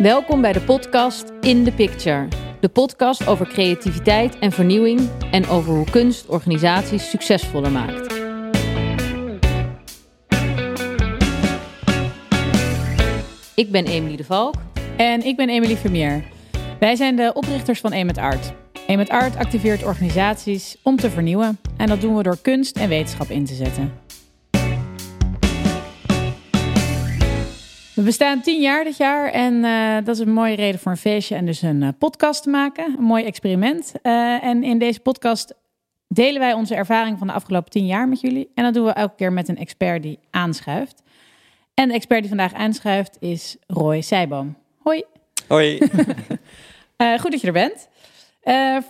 Welkom bij de podcast In the Picture. De podcast over creativiteit en vernieuwing en over hoe kunst organisaties succesvoller maakt. Ik ben Emily de Valk. En ik ben Emily Vermeer. Wij zijn de oprichters van Aim Art. Aim Art activeert organisaties om te vernieuwen. En dat doen we door kunst en wetenschap in te zetten. We bestaan tien jaar dit jaar en uh, dat is een mooie reden voor een feestje en dus een uh, podcast te maken. Een mooi experiment. Uh, en in deze podcast delen wij onze ervaring van de afgelopen tien jaar met jullie. En dat doen we elke keer met een expert die aanschuift. En de expert die vandaag aanschuift is Roy Seijboom. Hoi. Hoi. goed dat je er bent.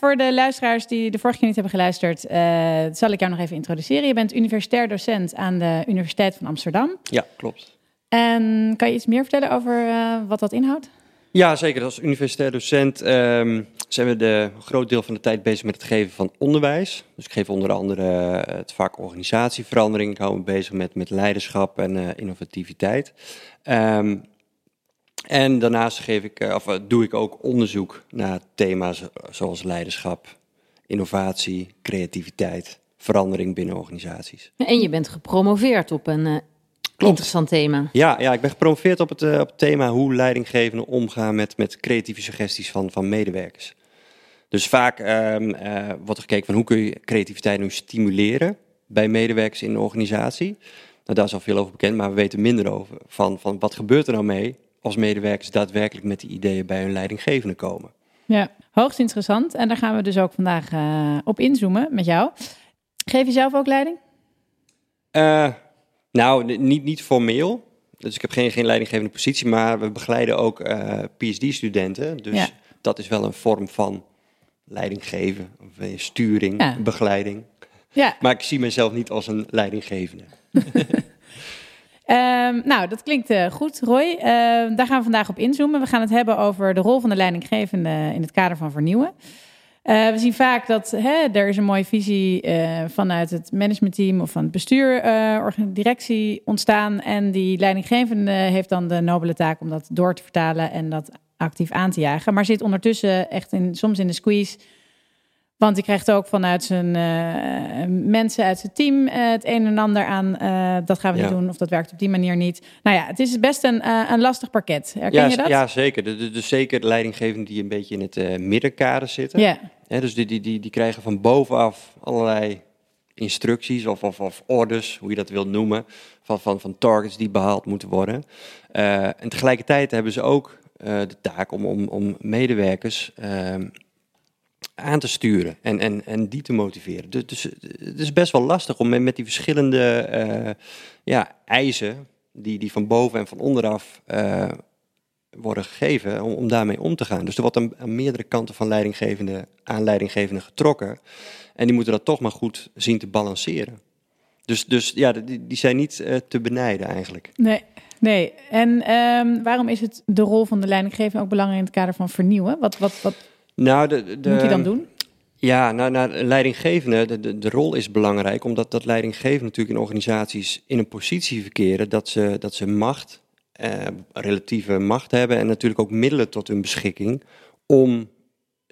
voor de luisteraars die de vorige keer niet hebben geluisterd, zal ik jou nog even introduceren. Je bent universitair docent aan de Universiteit van Amsterdam. Ja, klopt. En kan je iets meer vertellen over uh, wat dat inhoudt? Ja, zeker. Als universitair docent um, zijn we de, een groot deel van de tijd bezig met het geven van onderwijs. Dus ik geef onder andere uh, het vak organisatieverandering. Ik hou me bezig met, met leiderschap en uh, innovativiteit. Um, en daarnaast geef ik, of, doe ik ook onderzoek naar thema's zoals leiderschap, innovatie, creativiteit, verandering binnen organisaties. En je bent gepromoveerd op een Klopt. Interessant thema. Ja, ja, ik ben gepromoveerd op het, uh, op het thema hoe leidinggevenden omgaan met, met creatieve suggesties van, van medewerkers. Dus vaak um, uh, wordt er gekeken van hoe kun je creativiteit nu stimuleren bij medewerkers in een organisatie. Nou, daar is al veel over bekend, maar we weten minder over. Van, van wat gebeurt er nou mee als medewerkers daadwerkelijk met die ideeën bij hun leidinggevende komen. Ja, hoogst interessant. En daar gaan we dus ook vandaag uh, op inzoomen met jou. Geef je zelf ook leiding? Nou, niet, niet formeel. Dus ik heb geen, geen leidinggevende positie, maar we begeleiden ook uh, PhD-studenten. Dus ja. dat is wel een vorm van leidinggeven, of sturing, ja. begeleiding. Ja. Maar ik zie mezelf niet als een leidinggevende. um, nou, dat klinkt uh, goed, Roy. Uh, daar gaan we vandaag op inzoomen. We gaan het hebben over de rol van de leidinggevende in het kader van vernieuwen. Uh, we zien vaak dat hè, er is een mooie visie uh, vanuit het managementteam of van het bestuur, uh, directie ontstaan. En die leidinggevende heeft dan de nobele taak om dat door te vertalen en dat actief aan te jagen. Maar zit ondertussen echt in, soms in de squeeze. Want die krijgt ook vanuit zijn mensen uit zijn team het een en ander aan. dat gaan we ja. niet doen of dat werkt op die manier niet. Nou ja, het is best een, een lastig pakket. Herken ja, je dat? Ja, zeker. Dus, dus zeker de leidinggevenden die een beetje in het middenkader zitten. Ja. Dus die, die, die, die krijgen van bovenaf allerlei instructies of, of, of orders, hoe je dat wilt noemen, van, van, van targets die behaald moeten worden. En tegelijkertijd hebben ze ook de taak om, om, om medewerkers uh, aan te sturen en, en, en die te motiveren. Dus, dus het is best wel lastig om met, die verschillende ja, eisen, die, die van boven en van onderaf worden gegeven om, om daarmee om te gaan. Dus er wordt aan, meerdere kanten van leidinggevende aan leidinggevende getrokken. En die moeten dat toch maar goed zien te balanceren. Dus, dus ja, die, zijn niet uh, te benijden eigenlijk. Nee, nee. En um, waarom is het de rol van de leidinggevende ook belangrijk in het kader van vernieuwen? Wat, wat, wat nou, de, de, moet hij dan doen? Ja, nou, nou leidinggevende, de, de, de, rol is belangrijk, omdat dat leidinggevende natuurlijk in organisaties in een positie verkeren dat ze, dat ze macht uh, relatieve macht hebben en natuurlijk ook middelen tot hun beschikking om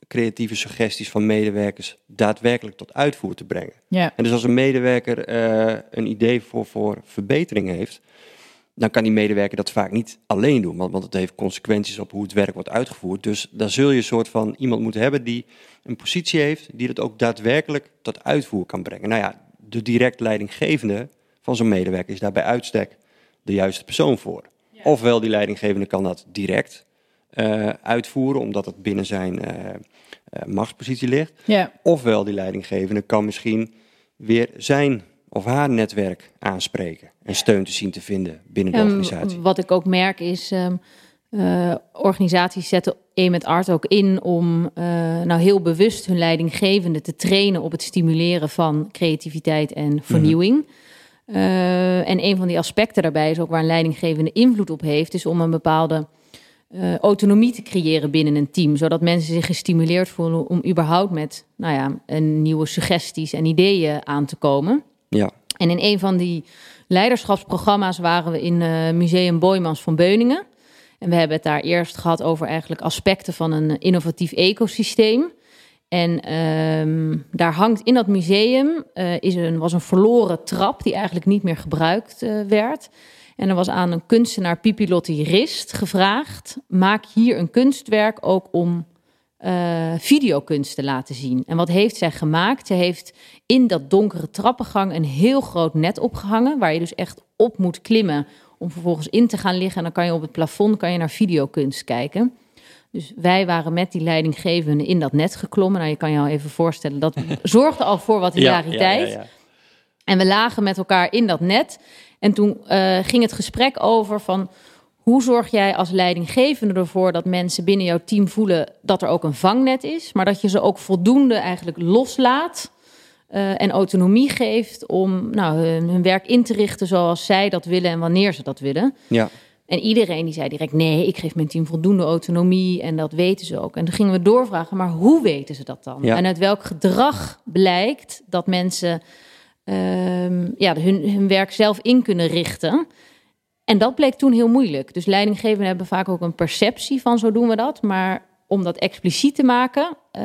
creatieve suggesties van medewerkers daadwerkelijk tot uitvoer te brengen. Ja. En dus als een medewerker uh, een idee voor, voor verbetering heeft, dan kan die medewerker dat vaak niet alleen doen, want, want het heeft consequenties op hoe het werk wordt uitgevoerd. Dus daar zul je een soort van iemand moeten hebben die een positie heeft, die het ook daadwerkelijk tot uitvoer kan brengen. Nou ja, de direct leidinggevende van zo'n medewerker is daar bij uitstek de juiste persoon voor. Ofwel die leidinggevende kan dat direct uh, uitvoeren, omdat het binnen zijn uh, uh, machtspositie ligt. Ja. Ofwel die leidinggevende kan misschien weer zijn of haar netwerk aanspreken en steun te zien te vinden binnen de um, organisatie. Wat ik ook merk is, um, organisaties zetten met Art ook in om nou heel bewust hun leidinggevende te trainen op het stimuleren van creativiteit en vernieuwing. Mm -hmm. Uh, en een van die aspecten daarbij is ook waar een leidinggevende invloed op heeft, is om een bepaalde uh, autonomie te creëren binnen een team, zodat mensen zich gestimuleerd voelen om überhaupt met nou ja, een nieuwe suggesties en ideeën aan te komen. Ja. En in een van die leiderschapsprogramma's waren we in uh, Museum Boymans van Beuningen. En we hebben het daar eerst gehad over eigenlijk aspecten van een innovatief ecosysteem. En ehm, daar hangt in dat museum uh, is een, was een verloren trap die eigenlijk niet meer gebruikt uh, werd. En er was aan een kunstenaar Pipilotti Rist gevraagd: maak hier een kunstwerk ook om uh, videokunst te laten zien. En wat heeft zij gemaakt? Ze heeft in dat donkere trappengang een heel groot net opgehangen, waar je dus echt op moet klimmen om vervolgens in te gaan liggen. En dan kan je op het plafond kan je naar videokunst kijken. Dus wij waren met die leidinggevende in dat net geklommen. Nou, je kan je al even voorstellen, dat zorgde al voor wat hilariteit. Ja, ja, ja, en we lagen met elkaar in dat net. En toen uh, ging het gesprek over van... hoe zorg jij als leidinggevende ervoor dat mensen binnen jouw team voelen... dat er ook een vangnet is, maar dat je ze ook voldoende eigenlijk loslaat... Uh, en autonomie geeft om nou, hun, hun, werk in te richten zoals zij dat willen en wanneer ze dat willen. Ja. En iedereen die zei direct: nee, ik geef mijn team voldoende autonomie en dat weten ze ook. En toen gingen we doorvragen: maar hoe weten ze dat dan? En uit welk gedrag blijkt dat mensen um, ja, hun, hun werk zelf in kunnen richten? En dat bleek toen heel moeilijk. Dus leidinggevenden hebben vaak ook een perceptie van zo doen we dat. Maar om dat expliciet te maken. Uh...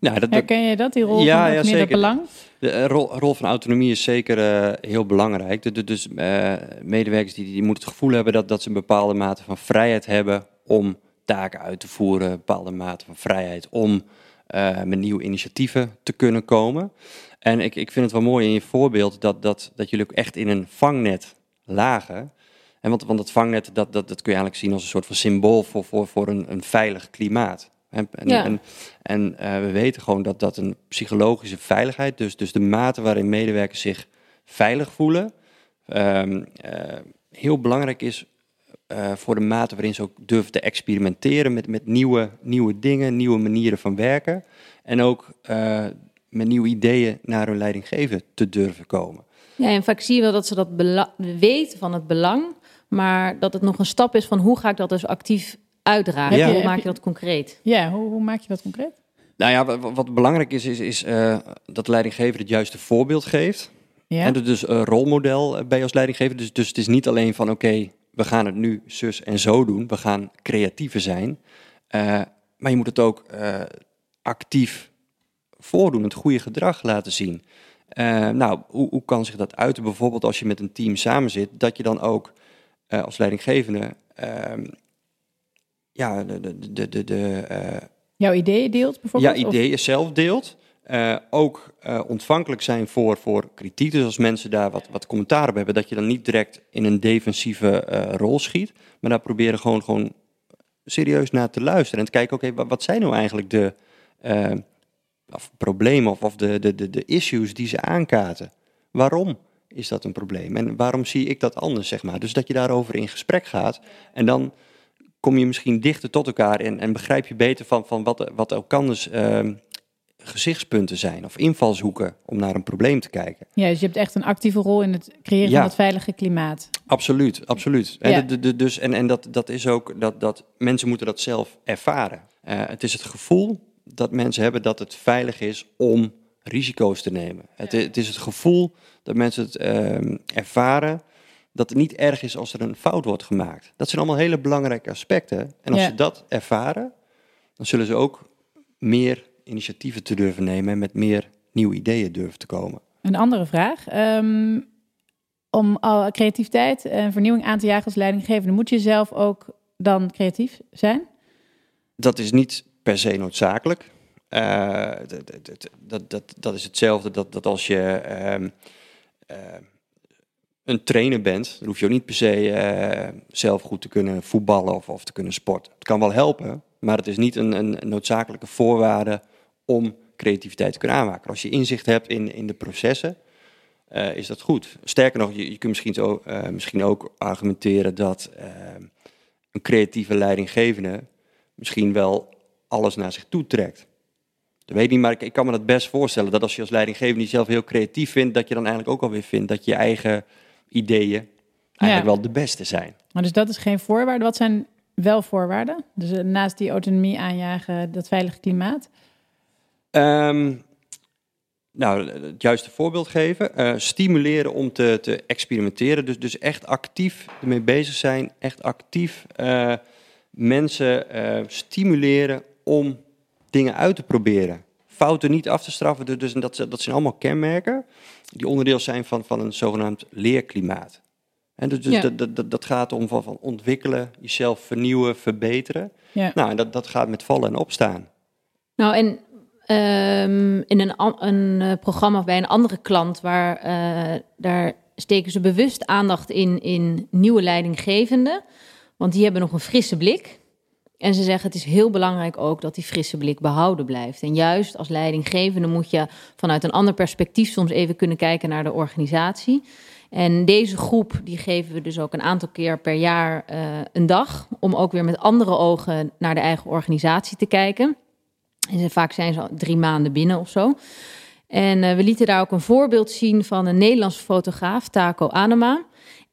Ja, dat, Herken je dat, die rol ja, van ja, zeker. belang? De eh, rol, rol, van autonomie is zeker uh, heel belangrijk. De, de, dus uh, medewerkers die, die moeten het gevoel hebben dat, dat ze een bepaalde mate van vrijheid hebben om taken uit te voeren, een bepaalde mate van vrijheid om met nieuwe initiatieven te kunnen komen. En ik, ik vind het wel mooi in je voorbeeld dat, dat, dat jullie ook echt in een vangnet lagen. En want, want het vangnet, dat, dat, dat kun je eigenlijk zien als een soort van symbool voor, voor, voor een, een veilig klimaat. En, en, en, uh, we weten gewoon dat dat een psychologische veiligheid, dus, dus de mate waarin medewerkers zich veilig voelen, um, uh, heel belangrijk is uh, voor de mate waarin ze ook durven te experimenteren met, met nieuwe, nieuwe dingen, nieuwe manieren van werken. En ook met nieuwe ideeën naar hun leidinggeven te durven komen. Ja, en vaak zie je wel dat ze dat weten van het belang, maar dat het nog een stap is van hoe ga ik dat dus actief uitdragen? Ja. Hoe maak je dat concreet? Ja, hoe, hoe maak je dat concreet? Nou ja, wat, wat belangrijk is, is, is uh, dat de leidinggever het juiste voorbeeld geeft. Ja. En dus een rolmodel eh, bij als leidinggever. Dus, dus het is niet alleen van oké, we gaan het nu zus en zo doen. We gaan creatiever zijn. Uh, maar je moet het ook uh, actief voordoen, het goede gedrag laten zien. Uh, nou, hoe, hoe, kan zich dat uiten? Bijvoorbeeld als je met een team samen zit, dat je dan ook uh, als leidinggevende uh, ja, de, de, de, de, de Jouw ideeën deelt bijvoorbeeld? Ja, ideeën zelf deelt. ook ontvankelijk zijn voor, voor kritiek. Dus als mensen daar wat, wat commentaar op hebben, dat je dan niet direct in een defensieve rol schiet. Maar daar proberen gewoon, gewoon serieus naar te luisteren. En te kijken, oké, okay, wat zijn nou eigenlijk de of problemen of, of de, de, de, de issues die ze aankaarten. Waarom is dat een probleem? En waarom zie ik dat anders, zeg maar? Dus dat je daarover in gesprek gaat en dan kom je misschien dichter tot elkaar en, en begrijp je beter van, van wat, wat elkanders uh, gezichtspunten zijn of invalshoeken om naar een probleem te kijken. Ja, dus je hebt echt een actieve rol in het creëren van het veilige klimaat. Absoluut, absoluut. Ja. En, de, de, dus, en, en dat, dat is ook dat, dat mensen moeten dat zelf ervaren. Uh, het is het gevoel dat mensen hebben dat het veilig is om risico's te nemen. Het, het is het gevoel dat mensen het uh, ervaren dat het niet erg is als er een fout wordt gemaakt. Dat zijn allemaal hele belangrijke aspecten. En als ze dat ervaren, dan zullen ze ook meer initiatieven te durven nemen en met meer nieuwe ideeën durven te komen. Een andere vraag. Um, om creativiteit en vernieuwing aan te jagen als leidinggevende, moet je zelf ook dan creatief zijn? Dat is niet per se noodzakelijk. Uh, dat, dat, dat, is hetzelfde dat, dat als je uh, uh, een trainer bent, dan hoef je ook niet per se eh, zelf goed te kunnen voetballen of, of te kunnen sporten. Het kan wel helpen, maar het is niet een, een noodzakelijke voorwaarde om creativiteit te kunnen aanmaken. Als je inzicht hebt in, in de processen, is dat goed. Sterker nog, je, kunt misschien, zo, misschien ook argumenteren dat uh, een creatieve leidinggevende misschien wel alles naar zich toe trekt. Dat weet ik niet, maar ik, ik, kan me dat best voorstellen. Dat als je als leidinggevende jezelf heel creatief vindt, dat je dan eigenlijk ook alweer vindt dat je eigen ideeën eigenlijk wel de beste zijn. Maar dus dat is geen voorwaarde. Wat zijn wel voorwaarden? Dus eh, naast die autonomie aanjagen, dat veilige klimaat? Um, nou, het juiste voorbeeld geven. Eh, stimuleren om te, te experimenteren. Dus, dus echt actief ermee bezig zijn. Echt actief uh, mensen stimuleren om dingen uit te proberen. Fouten niet af te straffen. Dus, dus dat, dat zijn allemaal kenmerken die onderdeel zijn van, van een zogenaamd leerklimaat. En dus, dus ja. dat, dat, dat gaat om van, van ontwikkelen, jezelf vernieuwen, verbeteren. Ja. Nou, en dat, dat gaat met vallen en opstaan. Nou, en um, in een, een uh, programma bij een andere klant, waar uh, daar steken ze bewust aandacht in, in nieuwe leidinggevenden. Want die hebben nog een frisse blik. En ze zeggen het is heel belangrijk ook dat die frisse blik behouden blijft. En juist als leidinggevende moet je vanuit een ander perspectief soms even kunnen kijken naar de organisatie. En deze groep die geven we dus ook een aantal keer per jaar uh, een dag. Om ook weer met andere ogen naar de eigen organisatie te kijken. En vaak zijn ze al drie maanden binnen of zo. En uh, we lieten daar ook een voorbeeld zien van een Nederlandse fotograaf, Taco Anema.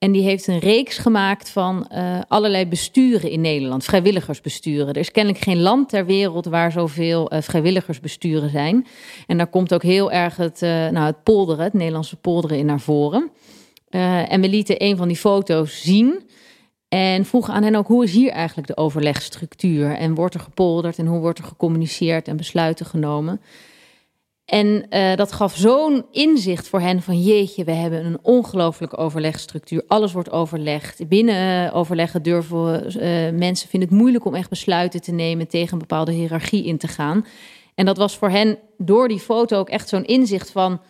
En die heeft een reeks gemaakt van uh, allerlei besturen in Nederland, vrijwilligersbesturen. Er is kennelijk geen land ter wereld waar zoveel uh, vrijwilligersbesturen zijn. En daar komt ook heel erg het, uh, nou, het polderen, het Nederlandse polderen in naar voren. en we lieten een van die foto's zien. En vroegen aan hen ook hoe is hier eigenlijk de overlegstructuur? En wordt er gepolderd en hoe wordt er gecommuniceerd en besluiten genomen? En uh, dat gaf zo'n inzicht voor hen van jeetje, we hebben een ongelooflijke overlegstructuur. Alles wordt overlegd. Binnen uh, overleggen durven uh, mensen vinden het moeilijk om echt besluiten te nemen tegen een bepaalde hiërarchie in te gaan. En dat was voor hen door die foto ook echt zo'n inzicht van,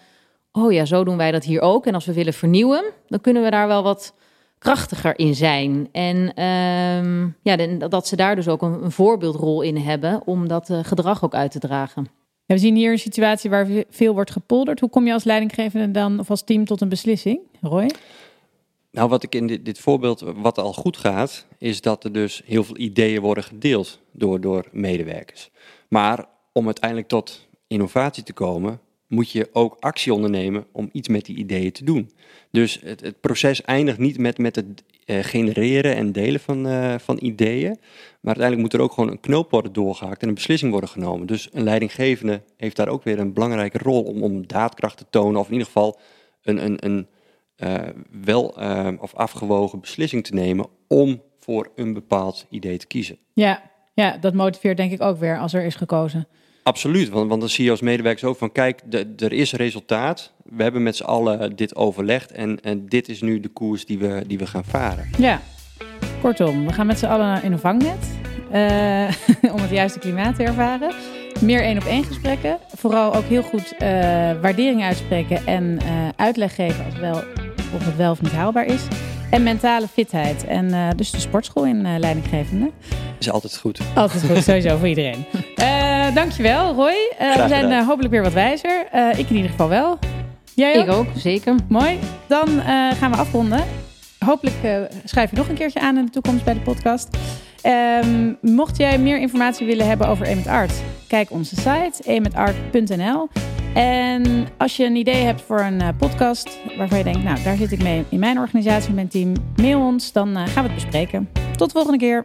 oh ja, zo doen wij dat hier ook. En als we willen vernieuwen, dan kunnen we daar wel wat krachtiger in zijn. En um, ja, dat ze daar dus ook een, een voorbeeldrol in hebben om dat gedrag ook uit te dragen. We zien hier een situatie waar veel wordt gepolderd. Hoe kom je als leidinggevende dan of als team tot een beslissing, Roy? Nou, wat ik in dit, dit voorbeeld, wat al goed gaat, is dat er dus heel veel ideeën worden gedeeld door, door medewerkers. Maar om uiteindelijk tot innovatie te komen, moet je ook actie ondernemen om iets met die ideeën te doen. Dus het, het proces eindigt niet met, met het uh, genereren en delen van, uh, van ideeën. Maar uiteindelijk moet er ook gewoon een knoop worden doorgehaakt en een beslissing worden genomen. Dus een leidinggevende heeft daar ook weer een belangrijke rol om, om daadkracht te tonen. Of in ieder geval een, een, een uh, wel of afgewogen beslissing te nemen om voor een bepaald idee te kiezen. Ja, ja, dat motiveert denk ik ook weer als er is gekozen. Absoluut, want, want dan zie je als medewerkers ook van kijk, er is resultaat. We hebben met z'n allen dit overlegd en, en dit is nu de koers die we, die we gaan varen. Ja, kortom, we gaan met z'n allen in een vangnet uh, om het juiste klimaat te ervaren. Meer één op één gesprekken. Vooral ook heel goed uh, waardering uitspreken en uh, uitleg geven als wel, of het wel of niet haalbaar is. En mentale fitheid. En uh, dus de sportschool in leidinggevende. Is altijd goed. Altijd goed, sowieso voor iedereen. Uh, dankjewel, Roy. we zijn hopelijk weer wat wijzer. ik in ieder geval wel. Jij ook? Ik ook, zeker. Mooi. Dan gaan we afronden. Hopelijk schrijf je nog een keertje aan in de toekomst bij de podcast. Um, mocht jij meer informatie willen hebben over Emmet Art, kijk onze site emetart.nl. En als je een idee hebt voor een uh, podcast waarvan je denkt, nou daar zit ik mee in mijn organisatie, mijn team, mail ons, dan uh, gaan we het bespreken. Tot de volgende keer.